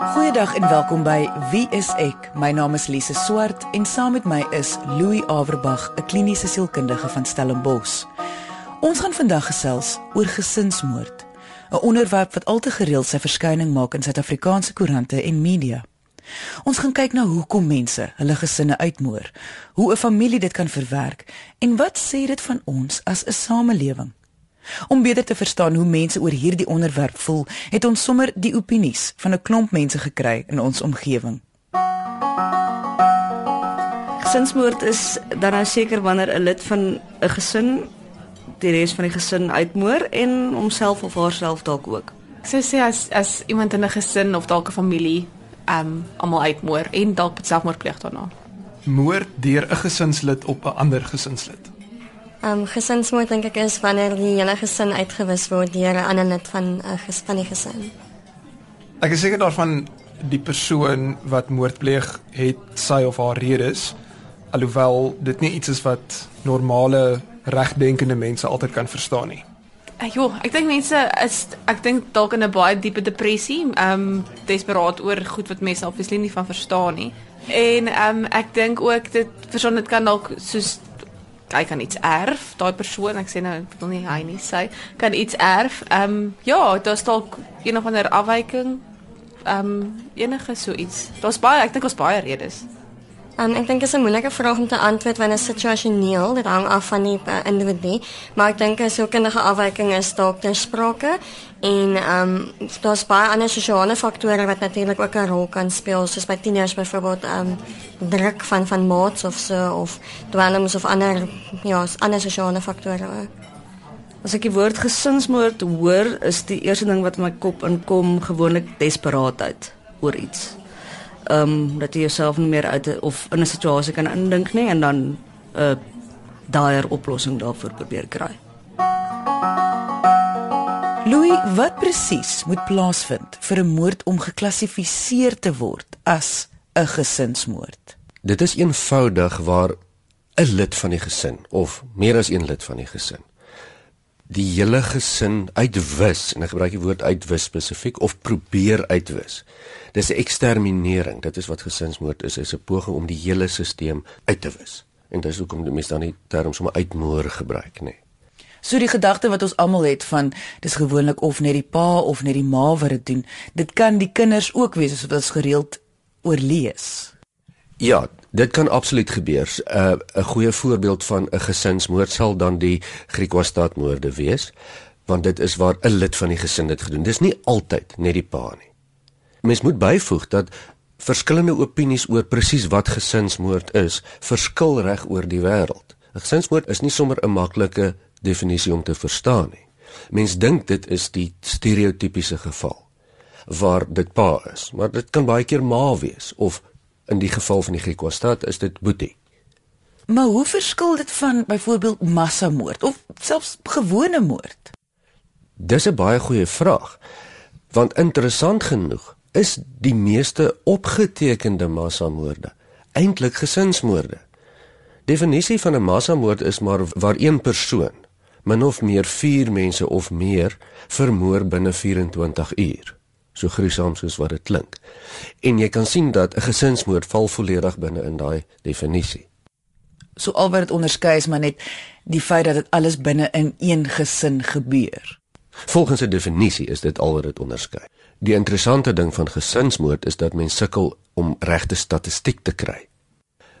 Goeiedag en welkom by Wie is ek? My naam is Lise Swart en saam met my is Louis Averbag, 'n kliniese sielkundige van Stellenbosch. Ons gaan vandag gesels oor gesinsmoord, 'n onderwerp wat al te gereeld sy verskyning maak in Suid-Afrikaanse koerante en media. Ons gaan kyk na hoekom mense hulle gesinne uitmoor, hoe 'n familie dit kan verwerk en wat sê dit van ons as 'n samelewing? Om beter te verstaan hoe mense oor hierdie onderwerp voel, het ons sommer die opinies van 'n klomp mense gekry in ons omgewing. Gesinsmoord is dan nou seker wanneer 'n lid van 'n gesin die res van die gesin uitmoor en homself of haarself dalk ook. Ek sou sê as as iemand in 'n gesin of dalk 'n familie um almal uitmoor en dalk selfmoord pleeg daarna. Moord deur 'n gesinslid op 'n ander gesinslid. Um gesinsmoord dink ek is wanneer die hele gesin uitgewis word deur 'n ander lid van 'n uh, ges van die gesin. Ek is seker daarvan die persoon wat moord pleeg het sy of haar redes alhoewel dit nie iets is wat normale regdenkende mense altyd kan verstaan nie. Jo, ek dink mense is ek dink dalk in 'n baie diepe depressie, um desperaat oor goed wat mense obviously nie van verstaan nie. En um ek dink ook dit verstaan dit kan dalk soos hy kan iets erf, daai persoon, ek sê nou ek wil nie hy nie sê, kan iets erf. Ehm um, ja, daar's dalk een of ander afwyking. Ehm um, enige so iets. Daar's baie, ek dink ons baie redes. Um, ek dink dit is 'n moeilike vraag om te antwoord wanneer situasioneel, dit hang af van die uh, individu, maar ek dink 'n sielkundige afwyking is dalk ter sprake en ehm um, daar's baie ander sosiale faktore wat natuurlik ook 'n rol kan speel, soos by tieners byvoorbeeld ehm um, druk van van maats of so of dwelms of ander ja, ander sosiale faktore. As ek die woord gesinsmoord hoor, is die eerste ding wat my kop inkom gewoonlik desperaatheid oor iets ehm um, dat jy jouself nie meer uit of in 'n situasie kan indink nie en dan 'n uh, daaier oplossing daarvoor probeer kry. Louis, wat presies moet plaasvind vir 'n moord om geklassifiseer te word as 'n gesinsmoord? Dit is eenvoudig waar 'n lid van die gesin of meer as een lid van die gesin die hele gesin uitwis en ek gebruik die woord uitwis spesifiek of probeer uitwis. Dis 'n eksterminering. Dit is wat gesinsmoord is, is 'n poging om die hele stelsel uit te wis. En dis hoekom die mense dan die term sommer uitmoor gebruik, nê. Nee. So die gedagte wat ons almal het van dis gewoonlik of net die pa of net die ma wat dit doen. Dit kan die kinders ook wees as wat ons gereeld oorlees. Ja, dit kan absoluut gebeur. 'n uh, 'n goeie voorbeeld van 'n gesinsmoord sal dan die Griekwa-staatmoorde wees, want dit is waar 'n lid van die gesin dit gedoen. Dis nie altyd net die pa nie. Mens moet byvoeg dat verskillende opinies oor presies wat gesinsmoord is, verskil reg oor die wêreld. 'n Gesinsmoord is nie sommer 'n maklike definisie om te verstaan nie. Mens dink dit is die stereotypiese geval waar dit pa is, maar dit kan baie keer ma wees of in die geval van die Griekse stad is dit boetie. Maar hoe verskil dit van byvoorbeeld massamoord of selfs gewone moord? Dis 'n baie goeie vraag. Want interessant genoeg is die meeste opgetekende massamoorde eintlik gesinsmoorde. Definisie van 'n massamoord is maar waar een persoon min of meer 4 mense of meer vermoor binne 24 uur so gruisam soos wat dit klink. En jy kan sien dat 'n gesinsmoord val volledig binne in daai definisie. So al wat dit onderskei is maar net die feit dat dit alles binne in een gesin gebeur. Volgens 'n definisie is dit al wat dit onderskei. Die interessante ding van gesinsmoord is dat mens sukkel om regte statistiek te kry.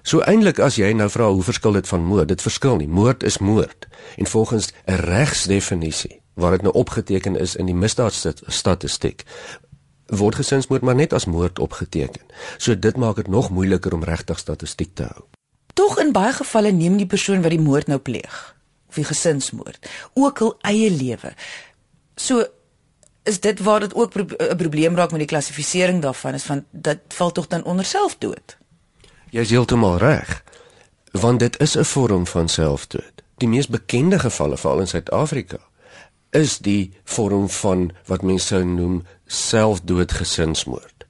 So eintlik as jy nou vra hoe verskil dit van moord? Dit verskil nie. Moord is moord. En volgens 'n regsdefinisie waar dit nou opgeteken is in die misdaadstatistiek word gesinsmoord maar net as moord opgeteken. So dit maak dit nog moeiliker om regtig statistiek te hou. Tog in baie gevalle neem die persoon wat die moord nou pleeg of die gesinsmoord ook hul eie lewe. So is dit waar dit ook 'n pro probleem raak met die klassifisering daarvan is van dit val tog dan onder selfdood. Jy is heeltemal reg. Want dit is 'n vorm van selfdood. Die mees bekende gevalle veral in Suid-Afrika is die vorm van wat mense sou noem selfdoodgesinsmoord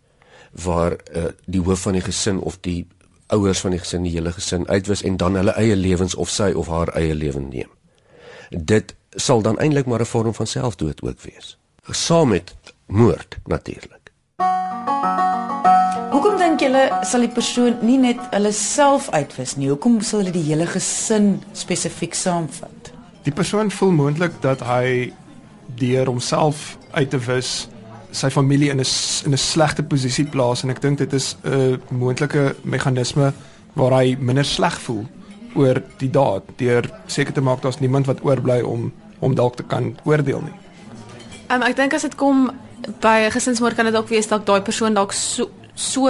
waar uh, die hoof van die gesin of die ouers van die gesin die hele gesin uitwis en dan hulle eie lewens of sy of haar eie lewe neem. Dit sal dan eintlik maar 'n vorm van selfdood ook wees. Saam met moord natuurlik. dink julle sal die persoon nie net hulle self uitwis nie? Hoekom sal hulle die hele gesin spesifiek saamvat? Die persoon voel moontlik dat hy deur homself uit te wis sy familie in 'n in 'n slegte posisie plaas en ek dink dit is 'n moontlike meganisme waar hy minder sleg voel oor die daad deur seker te maak daar's niemand wat oorbly om om dalk te kan oordeel nie. Um, ek dink as dit kom by 'n gesinsmoord kan dit dalk wees dat daai persoon dalk so so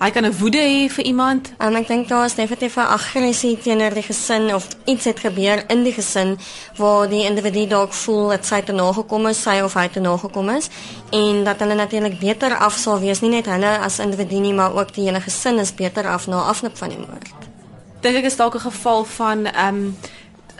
hy kan 'n woede hê vir iemand. En ek dink daar is definitief 'n aggressie teenoor die gesin of iets het gebeur in die gesin waar die individu dalk voel dat sy te nagekom is, sy of hy te nagekom is en dat hulle natuurlik beter af sal wees, nie net hulle as individu nie, maar ook die hele gesin is beter af na afloop van die moord. Dink ek is dalk 'n geval van ehm um,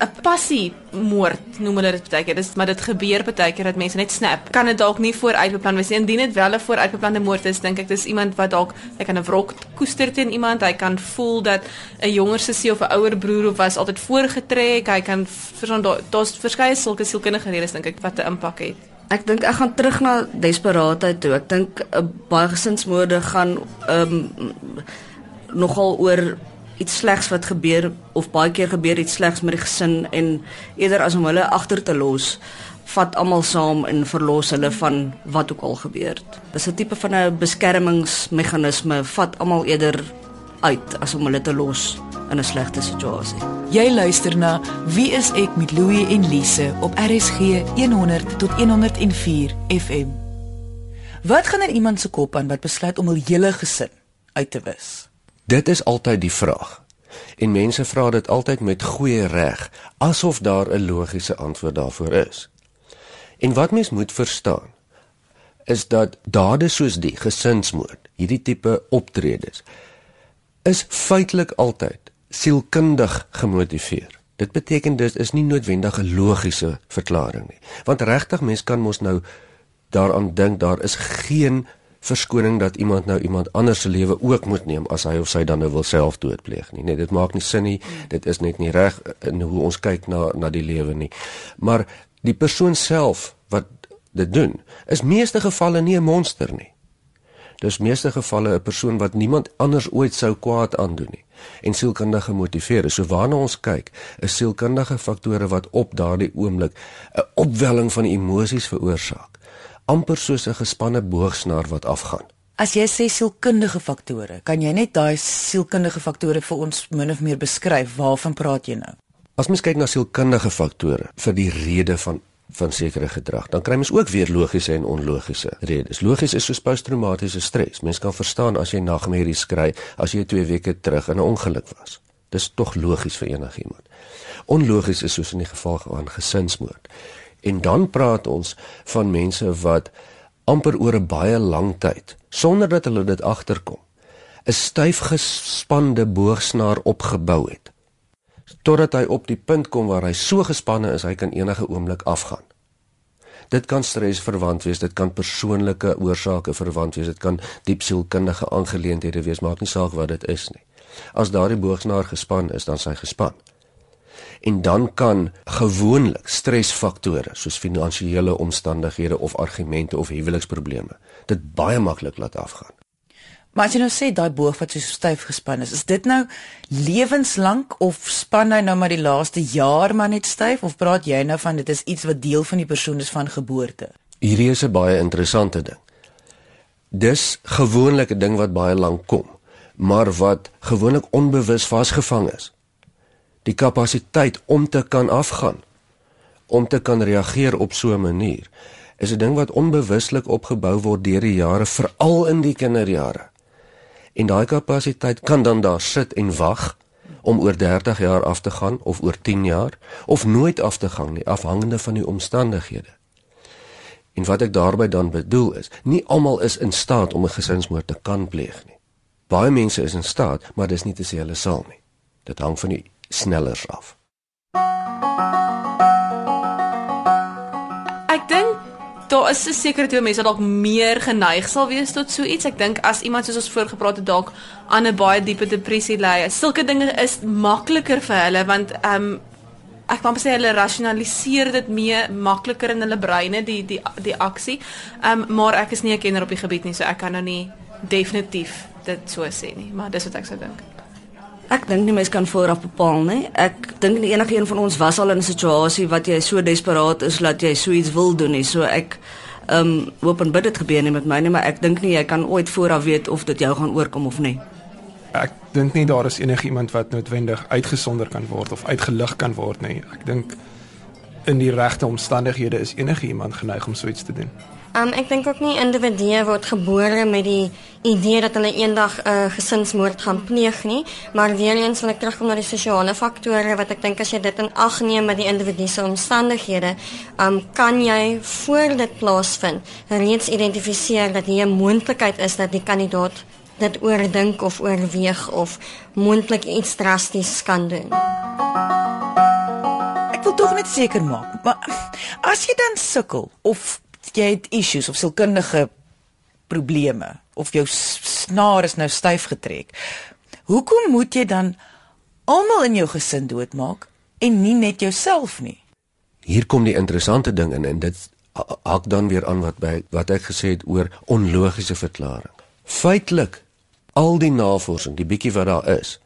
'n passie moord noem hulle dit baie keer. Dis maar dit gebeur baie keer dat mense net snap. Kan dit dalk nie vooruitbeplan wees nie. Indien dit wel 'n vooruitbeplande moord is, dink ek dis iemand wat dalk hy kan 'n wrok koester teen iemand. Hy kan voel dat 'n jonger sussie of 'n ouer broer of was altyd voorgetrek. Hy kan verstaan daar's verskeie sulke sielkundige redes dink ek wat 'n impak het. Ek dink ek gaan terug na desperaatheid toe. Ek dink 'n uh, baie gesinsmoorde gaan ehm um, nogal oor iets slegs wat gebeur of baie keer gebeur iets slegs met die gesin en eerder as om hulle agter te los vat almal saam en verlos hulle van wat ook al gebeur het. Dis 'n tipe van 'n beskermingsmeganisme vat almal eerder uit as om hulle te los in 'n slegte situasie. Jy luister na Wie is ek met Louie en Lise op RSG 100 tot 104 FM. Wat gaan in iemand se kop aan wat besluit om hul hele gesin uit te wis? Dit is altyd die vraag. En mense vra dit altyd met goeie reg, asof daar 'n logiese antwoord daarvoor is. En wat mens moet verstaan is dat dade soos die gesinsmoord, hierdie tipe optredes is feitelik altyd sielkundig gemotiveer. Dit beteken dit is nie noodwendig 'n logiese verklaring nie. Want regtig mens kan mos nou daaraan dink daar is geen verskoning dat iemand nou iemand anders se lewe ook moet neem as hy of sy dan nou wil self doodpleeg nie. Nee, dit maak nie sin nie. Dit is net nie reg in hoe ons kyk na na die lewe nie. Maar die persoon self wat dit doen, is meeste gevalle nie 'n monster nie. Dis meeste gevalle 'n persoon wat niemand anders ooit sou kwaad aandoen nie en sielkundige gemotiveer is. So waarna ons kyk, is sielkundige faktore wat op daardie oomblik 'n opwelling van emosies veroorsaak amper soos 'n gespanne boogsnaar wat afgaan. As jy sê sielkundige faktore, kan jy net daai sielkundige faktore vir ons min of meer beskryf? Waarvan praat jy nou? As mens kyk na sielkundige faktore vir die rede van van sekere gedrag, dan kry mens ook weer logiese en onlogiese redes. Logies is soos posttraumatiese stres. Mens kan verstaan as jy nagmerries kry as jy 2 weke terug in 'n ongeluk was. Dis tog logies vir enigiemand. Onlogies is soos in die geval van gesinsmoord. En dan praat ons van mense wat amper oor 'n baie lang tyd sonder dat hulle dit agterkom 'n styf gespande boogsnaar opgebou het totdat hy op die punt kom waar hy so gespanne is hy kan enige oomblik afgaan. Dit kan stres verwant wees, dit kan persoonlike oorsake verwant wees, dit kan diep sielkundige aangeleenthede wees, maak nie saak wat dit is nie. As daardie boogsnaar gespan is, dan sy gespan en dan kan gewoonlik stresfaktore soos finansiële omstandighede of argumente of huweliksprobleme dit baie maklik laat afgaan. Maar as jy nou sê daai boog wat so styf gespan is, is dit nou lewenslank of span hy nou maar die laaste jaar maar net styf of praat jy nou van dit is iets wat deel van die persoon is van geboorte? Hierdie is 'n baie interessante ding. Dis gewoonlik 'n ding wat baie lank kom, maar wat gewoonlik onbewus vasgevang is die kapasiteit om te kan afgaan om te kan reageer op so 'n manier is 'n ding wat onbewuslik opgebou word deur die jare veral in die kinderjare. En daai kapasiteit kan dan daar sit en wag om oor 30 jaar af te gaan of oor 10 jaar of nooit af te gaan nie afhangende van die omstandighede. En wat ek daarmee dan bedoel is nie almal is in staat om 'n gesinsmoord te kan pleeg nie. Baie mense is in staat maar dis nie te sê hulle sal nie. Dit hang van die sneller af. Ek dink daar is 'n sekere tipe mense wat dalk meer geneig sal wees tot so iets. Ek dink as iemand soos ons voorgepraat het dalk aan 'n baie diepe depressie ly, sulke dinge is makliker vir hulle want ehm um, ek kan sê hulle rasionaliseer dit meer makliker in hulle breine die die die aksie. Ehm um, maar ek is nie 'n kenner op die gebied nie, so ek kan nou nie definitief dit so sê nie, maar dis wat ek sou dink. Ek dink nie mens kan vooraf bepaal nie. Ek dink nie enige een van ons was al in 'n situasie wat jy so desperaat is dat jy so iets wil doen nie. So ek ehm um, hoop en bid dit gebeur nie met my nie, maar ek dink nie jy kan ooit vooraf weet of dit jou gaan oorkom of nie. Ek dink nie daar is enigiemand wat noodwendig uitgesonder kan word of uitgelig kan word nie. Ek dink in die regte omstandighede is enigiemand geneig om so iets te doen. Um ek dink ook nie individue word gebore met die idee dat hulle eendag 'n uh, gesinsmoord gaan pleeg nie, maar weer eens wil ek terugkom na die sosiale faktore wat ek dink as jy dit in ag neem met die individu se omstandighede, um kan jy voor dit plaasvind reeds identifiseer dat hier 'n moontlikheid is dat die kandidaat dit oordink of oorweeg of moontlik iets drasties kan doen. Ek wil tog net seker maak, maar as jy dan sukkel of jy het issues of sielkundige probleme of jou snaar is nou styf getrek. Hoekom moet jy dan almal in jou gesin doodmaak en nie net jouself nie? Hier kom die interessante ding in en dit hak dan weer aan wat by wat ek gesê het oor onlogiese verklaring. Feitelik al die navorsing, die bietjie wat daar is,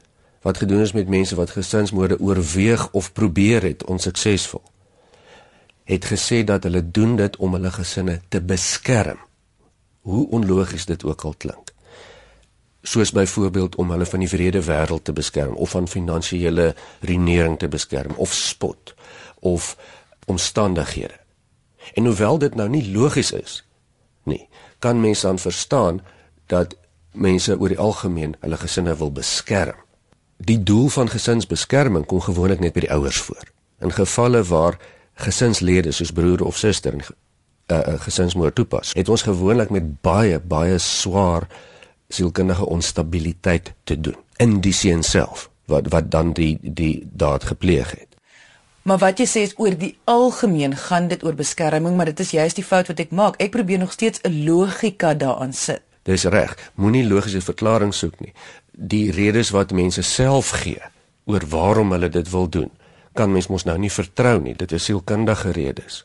wat gedoen is met mense wat gesinsmoorde oorweeg of probeer het onsuksesvol het gesê dat hulle doen dit om hulle gesinne te beskerm. Hoe onlogies dit ook al klink. Soos byvoorbeeld om hulle van die wrede wêreld te beskerm of van finansiële ruïnering te beskerm of spot of omstandighede. En hoewel dit nou nie logies is nie, kan mense dan verstaan dat mense oor die algemeen hulle gesinne wil beskerm. Die doel van gesinsbeskerming kom gewoonlik net by die ouers voor. In gevalle waar gesinslede soos broer of suster en 'n uh, uh, gesinsmoord toepas, het ons gewoonlik met baie baie swaar sielkundige onstabiliteit te doen in die seun self wat wat dan die die daad gepleeg het. Maar wat jy sê is oor die algemeen gaan dit oor beskerming, maar dit is juist die fout wat ek maak. Ek probeer nog steeds 'n logika daaraan sit. Dis reg. Moenie logiese verklaring soek nie. Die redes wat mense self gee oor waarom hulle dit wil doen, kan mens mos nou nie vertrou nie. Dit is sielkundige redes.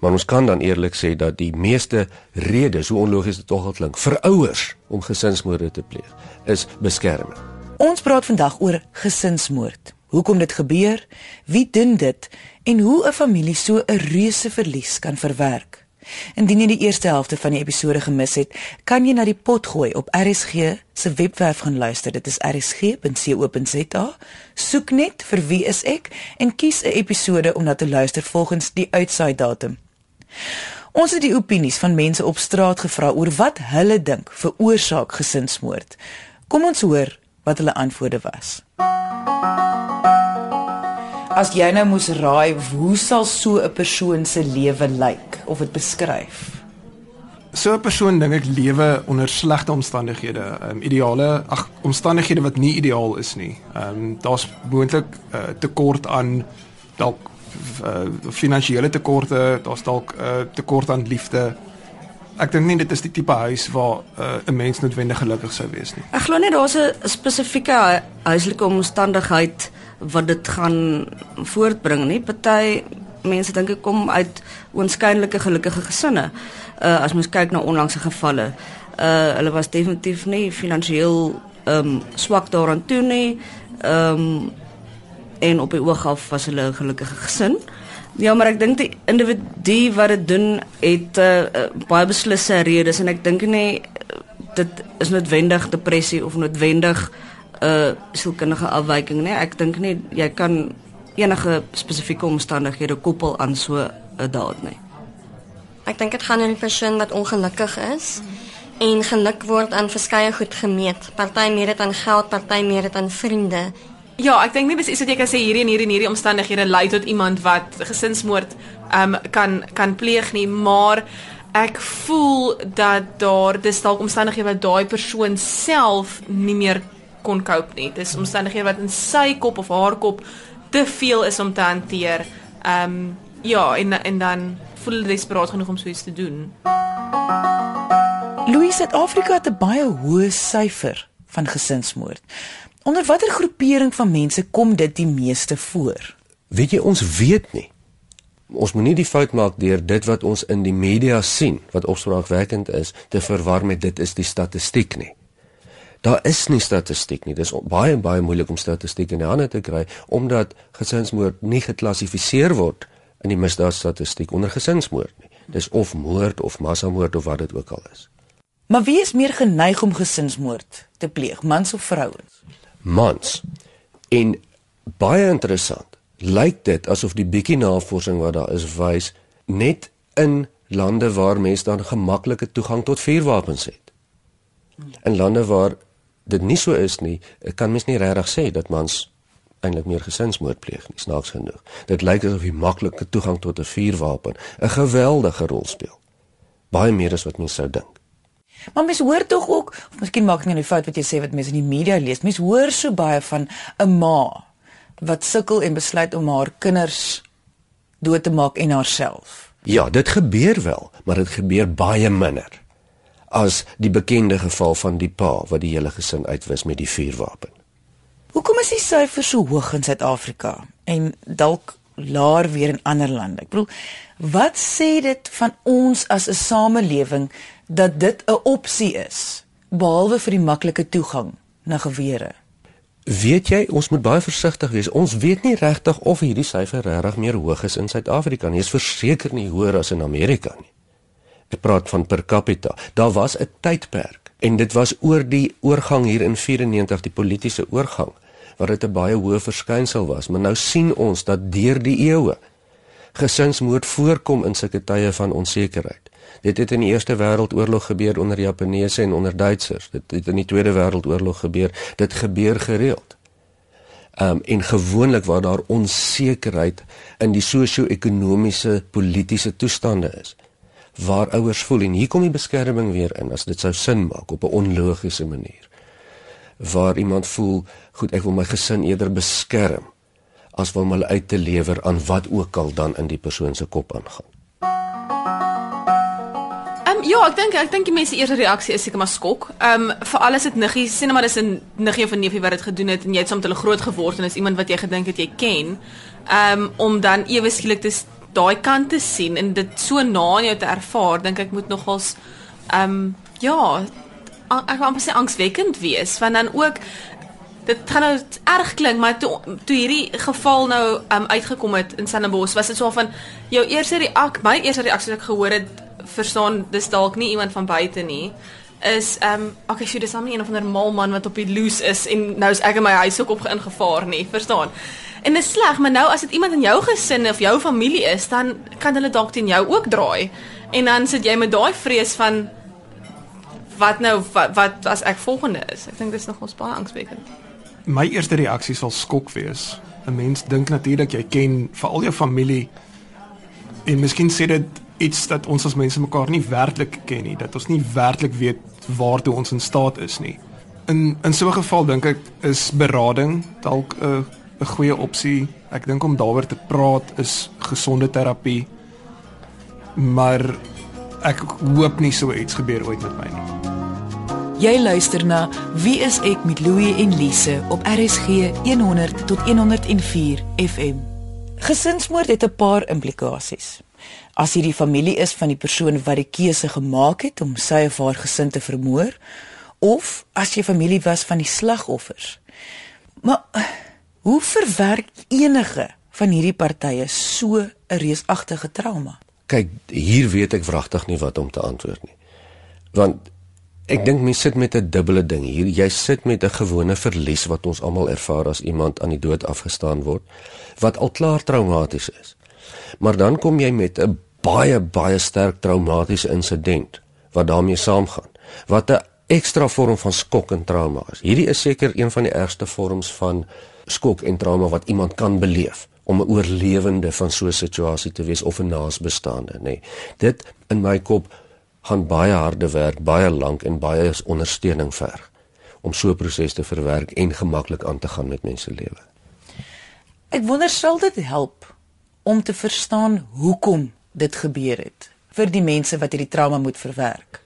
Maar ons kan dan eerlik sê dat die meeste redes, hoe onlogies dit tog al klink, vir ouers om gesinsmoorde te pleeg, is beskerming. Ons praat vandag oor gesinsmoord. Hoekom dit gebeur? Wie doen dit? En hoe 'n familie so 'n reuse verlies kan verwerk? Indien jy die eerste helfte van die episode gemis het, kan jy na die pot gooi op RSG se webwerf gaan luister. Dit is rsg.co.za. Soek net vir wie is ek en kies 'n episode om na te luister volgens die uitsaai datum. Ons het die opinies van mense op straat gevra oor wat hulle dink veroorsaak gesinsmoord. Kom ons hoor wat hulle antwoorde was. As jy nou moes raai hoe sal so 'n persoon se lewe lyk of dit beskryf? So 'n persoon dink ek lewe onder slegte omstandighede, um, ideale ag omstandighede wat nie ideaal is nie. Ehm um, daar's moontlik uh, tekort aan dalk uh, finansiële tekorte, daar's dalk 'n uh, tekort aan liefde. Ek dink nie dit is die tipe huis waar uh, 'n uh, mens noodwendig gelukkig sou wees nie. Ek glo nie daar's 'n spesifieke huislike omstandigheid wat dit gaan voortbring nie. Party mense dink ek kom uit oënskynlike gelukkige gesinne. Uh as mens kyk na onlangse gevalle, uh hulle was definitief nie finansiëel ehm um, swak daaraan toe nie. Ehm um, en op die oog af was hulle 'n gelukkige gesin. Ja, maar ek dink die individu wat dit doen het uh, uh, baie beslisse redes en ek dink nie dit is noodwendig depressie of noodwendig 'n uh, sielkundige afwyking nie. Ek dink nie jy kan enige spesifieke omstandighede koppel aan so 'n daad nie. Ek dink dit gaan oor 'n persoon wat ongelukkig is en geluk word aan verskeie goed gemeet. Party meer dit aan geld, party meer dit aan vriende. Ja, ek dink nie dis iets wat jy kan sê hierdie en hierdie en hierdie omstandighede lei tot iemand wat gesinsmoord um kan kan pleeg nie, maar ek voel dat daar dis dalk omstandighede wat daai persoon self nie meer kon cope nie. Dis omstandighede wat in sy kop of haar kop te veel is om te hanteer. Ehm um, ja, en en dan voel hulle desperaat genoeg om so iets te doen. Louis Suid-Afrika het 'n baie hoë syfer van gesinsmoord. Onder watter groepering van mense kom dit die meeste voor? Weet jy ons weet nie. Ons moenie die fout maak deur dit wat ons in die media sien, wat opspraakwekkend is, te verwar met dit is die statistiek nie. Daar is nie statistiek nie. Dis baie baie moeilik om statistiek in die hande te kry omdat gesinsmoord nie geklassifiseer word in die misdaadstatistiek onder gesinsmoord nie. Dis of moord of massamoord of wat dit ook al is. Maar wie is meer geneig om gesinsmoord te pleeg, mans of vrouens? Mans. En baie interessant. Lyk dit asof die bietjie navorsing wat daar is wys net in lande waar mense dan gemaklike toegang tot vuurwapens het. In lande waar dit nie so is nie, kan mens nie regtig sê dat mans eintlik meer gesinsmoord pleeg nie, snaaks genoeg. Dit lyk asof jy maklike toegang tot 'n vuurwapen 'n geweldige rol speel. Baie meer as wat mens sou dink. Maar mens hoor tog ook, of miskien maak ek nou 'n fout wat jy sê wat mense in die media lees. Mens hoor so baie van 'n ma wat sukkel en besluit om haar kinders dood te maak en haarself. Ja, dit gebeur wel, maar dit gebeur baie minder as die bekende geval van die pa wat die hele gesin uitwis met die vuurwapen. Hoekom is die syfer so hoog in Suid-Afrika en dalk laer weer in ander lande? Ek bedoel, wat sê dit van ons as 'n samelewing dat dit 'n opsie is behalwe vir die maklike toegang na gewere? Weet jy, ons moet baie versigtig wees. Ons weet nie regtig of hierdie syfer regtig meer hoog is in Suid-Afrika nie. Dit is verseker nie hoër as in Amerika nie. Ek praat van per capita. Daar was 'n tydperk en dit was oor die oorgang hier in 94 die politieke oorgang wat dit 'n baie hoë verskynsel was, maar nou sien ons dat deur die eeue gesinsmoord voorkom in sulke tye van onsekerheid. Dit het in die Eerste Wêreldoorlog gebeur onder Japaneese en onder Duitsers. Dit het in die Tweede Wêreldoorlog gebeur. Dit gebeur gereeld. Um en gewoonlik waar daar onsekerheid in die sosio-ekonomiese politieke toestande is waar ouers voel en hier kom die beskerming weer in as dit sou sin maak op 'n onlogiese manier waar iemand voel goed ek wil my gesin eerder beskerm as om hulle uit te lewer aan wat ook al dan in die persoon se kop aangaan Um, ja, ek dink ek dink die mense eerste reaksie is seker maar skok. Ehm um, vir alles dit niggie, sê net maar dis 'n niggie of 'n neefie wat dit gedoen het en jy het soms hulle groot geword en is iemand wat jy gedink het jy ken. Ehm um, om dan ewe skielik te daai kant te sien en dit so na in jou te ervaar, dink ek moet nogals ehm um, ja, ek wou amper sê angswekkend wees, want dan ook dit gaan nou erg klink, maar toe toe hierdie geval nou um, uitgekom het in Stellenbosch, was dit so van jou eerste reaksie, my eerste reaksie wat ek gehoor het, verstaan, dis dalk nie iemand van buite nie is ehm um, okay, so dis sommer een of ander mal man wat op die loose is en nou is ek in my huis ook op ingevaar nie, verstaan? En dit is sleg, maar nou as dit iemand in jou gesin of jou familie is, dan kan hulle dalk teen jou ook draai. En dan sit jy met daai vrees van wat nou wat, wat as ek volgende is. Ek dink dis nog ons baie angswekkend. My eerste reaksie sal skok wees. 'n Mens dink natuurlik jy ken veral jou familie en miskien sê dit iets dat ons as mense mekaar nie werklik ken nie, dat ons nie werklik weet waartoe ons in staat is nie. In in so 'n geval dink ek is berading dalk 'n 'n goeie opsie. Ek dink om daaroor te praat is gesonde terapie. Maar ek hoop nie so iets gebeur ooit met my nie. Jy luister na Wie is ek met Louie en Lise op RSG 100 tot 104 FM. Gesinsmoord het 'n paar implikasies. As jy die familie is van die persoon wat die keuse gemaak het om sy of haar gesin te vermoor, of as jy familie was van die slagoffers. Maar Hoe verwerk enige van hierdie partye so 'n reusagtige trauma? Kyk, hier weet ek wragtig nie wat om te antwoord nie. Want ek dink mense sit met 'n dubbele ding hier. Jy sit met 'n gewone verlies wat ons almal ervaar as iemand aan die dood afgestaan word, wat al klaar traumaties is. Maar dan kom jy met 'n baie baie sterk traumatiese insident wat daarmee saamgaan. Wat 'n ekstra vorm van skok en trauma is. Hierdie is seker een van die ergste vorms van skok en trauma wat iemand kan beleef om 'n oorlewende van so 'n situasie te wees of 'n naasbestaande, nê. Nee. Dit in my kop gaan baie harde werk, baie lank en baie ondersteuning verg om so 'n proses te verwerk en gemaklik aan te gaan met mense lewe. Ek wonder sal dit help om te verstaan hoekom dit gebeur het vir die mense wat hierdie trauma moet verwerk.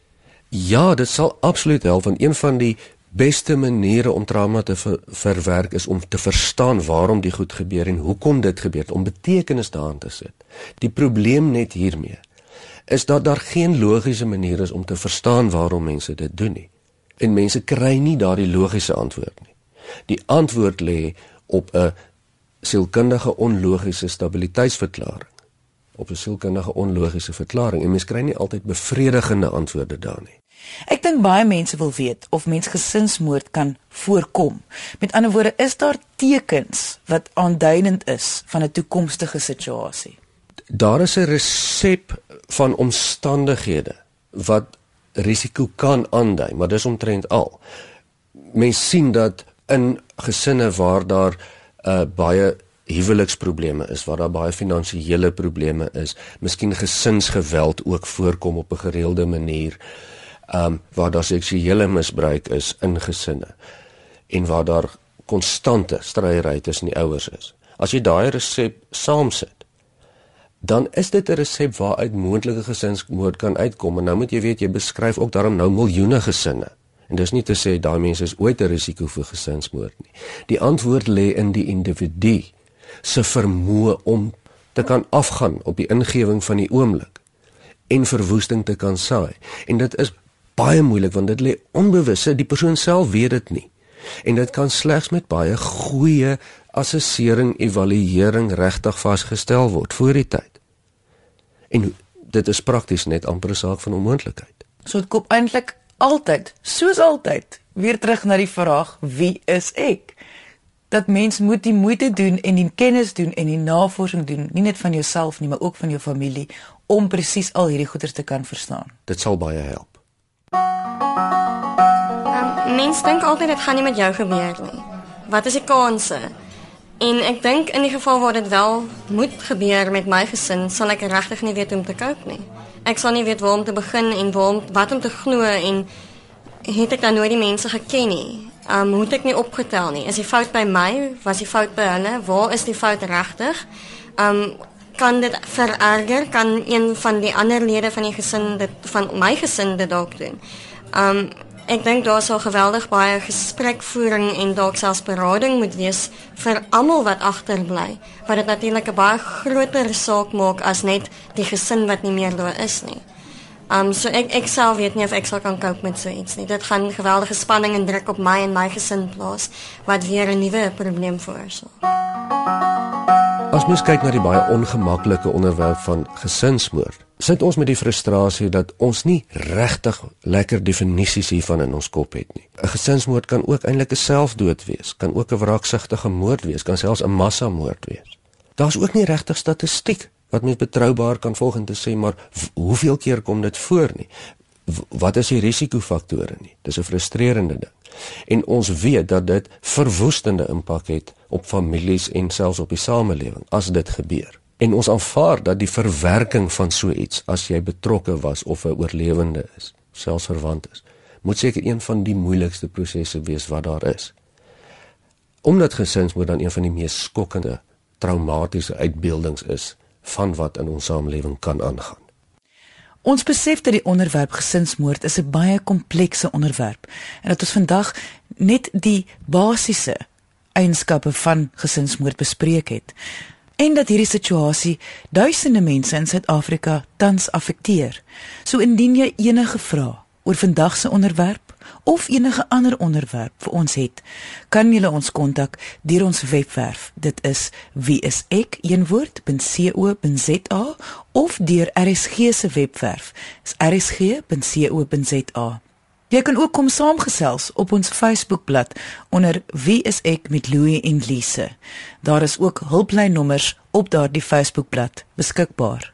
Ja, dit sal absoluut help want een van die beste maniere om trauma te ver, verwerk is om te verstaan waarom die goed gebeur en hoekom dit gebeur om betekenis daarin te sit. Die probleem net hiermee is dat daar geen logiese manier is om te verstaan waarom mense dit doen nie. En mense kry nie daardie logiese antwoord nie. Die antwoord lê op 'n sielkundige onlogiese stabiliteitsverklaring. Op 'n sielkundige onlogiese verklaring en mense kry nie altyd bevredigende antwoorde daar nie. Ek dink baie mense wil weet of mens gesinsmoord kan voorkom. Met ander woorde, is daar tekens wat aanduidend is van 'n toekomstige situasie? Daar is 'n resep van omstandighede wat risiko kan aandui, maar dis omtrent al. Mens sien dat in gesinne waar daar uh, baie huweliksprobleme is, waar daar baie finansiële probleme is, miskien gesinsgeweld ook voorkom op 'n gereelde manier, um, waar daar seksuele misbruik is in gesinne en waar daar konstante stryery tussen die ouers is. As jy daai resep saamsit, dan is dit 'n resep waaruit moontlike gesinsmoord kan uitkom. En nou moet jy weet jy beskryf ook daarom nou miljoene gesinne. En dis nie te sê daai mense is ooit 'n risiko vir gesinsmoord nie. Die antwoord lê in die individu se vermoë om te kan afgaan op die ingewing van die oomblik en verwoesting te kan saai. En dit is baie moeilik want dit lê onbewusse, die persoon self weet dit nie. En dit kan slegs met baie goeie assessering, evaluering regtig vasgestel word voor die tyd. En dit is prakties net amper 'n saak van onmoontlikheid. So dit kom eintlik altyd, soos altyd, weer terug na die vraag: wie is ek? Dat mens moet die moeite doen en die kennis doen en die navorsing doen, nie net van jouself nie, maar ook van jou familie om presies al hierdie goeters te kan verstaan. Dit sal baie help. Um, mens dink altyd dit gaan nie met jou gebeur nie. Wat is die kanse? En ek dink in die geval waar dit wel moet gebeur met my gesin, sal ek regtig nie weet hoe om te cope nie. Ek sal nie weet waar om te begin en waar om wat om te glo en het ek dan nooit die mense geken nie. Um moet ek nie opgetel nie. Is die fout by my? Was die fout by hulle? Waar is die fout regtig? Um kan dit vererger? Kan een van die ander lede van die gesin dit van my gesin dit dalk doen? Um Ek dink daar sal geweldig baie gesprekvoering en dalk selfs berading moet wees vir almal wat agterbly. Wat dit natuurlik 'n baie groter saak maak as net die gesin wat nie meer daar is nie. Um so ek ek self weet nie of ek sal kan cope met so iets nie. Dit gaan geweldige spanning en druk op my en my gesin plaas wat weer 'n nuwe probleem veroorsaak. As mens kyk na die baie ongemaklike onderwerp van gesinsmoord, sit ons met die frustrasie dat ons nie regtig lekker definisies hiervan in ons kop het nie. 'n Gesinsmoord kan ook eintlik 'n selfdood wees, kan ook 'n wraaksugtige moord wees, kan selfs 'n massamoord wees. Daar's ook nie regtig statistiek wat mens betroubaar kan volg en te sê maar hoeveel keer kom dit voor nie. Wat is die risikofaktore nie? Dis 'n frustrerende ding. En ons weet dat dit verwoestende impak het op families en selfs op die samelewing as dit gebeur en ons aanvaar dat die verwerking van so iets as jy betrokke was of 'n oorlewende is, selfs verwant is, moet seker een van die moeilikste prosesse wees wat daar is. Omdat gesinsmoord dan een van die mees skokkende traumatiese uitbeeldings is van wat in ons samelewing kan aangaan. Ons besef dat die onderwerp gesinsmoord is 'n baie komplekse onderwerp en dat ons vandag net die basiese eienskappe van gesinsmoord bespreek het en dat hierdie situasie duisende mense in Suid-Afrika tans affekteer. So indien jy enige vrae oor vandag se onderwerp of enige ander onderwerp vir ons het, kan jy ons kontak deur ons webwerf. Dit is wieisek.co.za of deur RSG se webwerf. Dis rsg.co.za. Jy kan ook kom saamgesels op ons Facebookblad onder Wie is ek met Louie en Lise. Daar is ook hulplynnommers op daardie Facebookblad beskikbaar.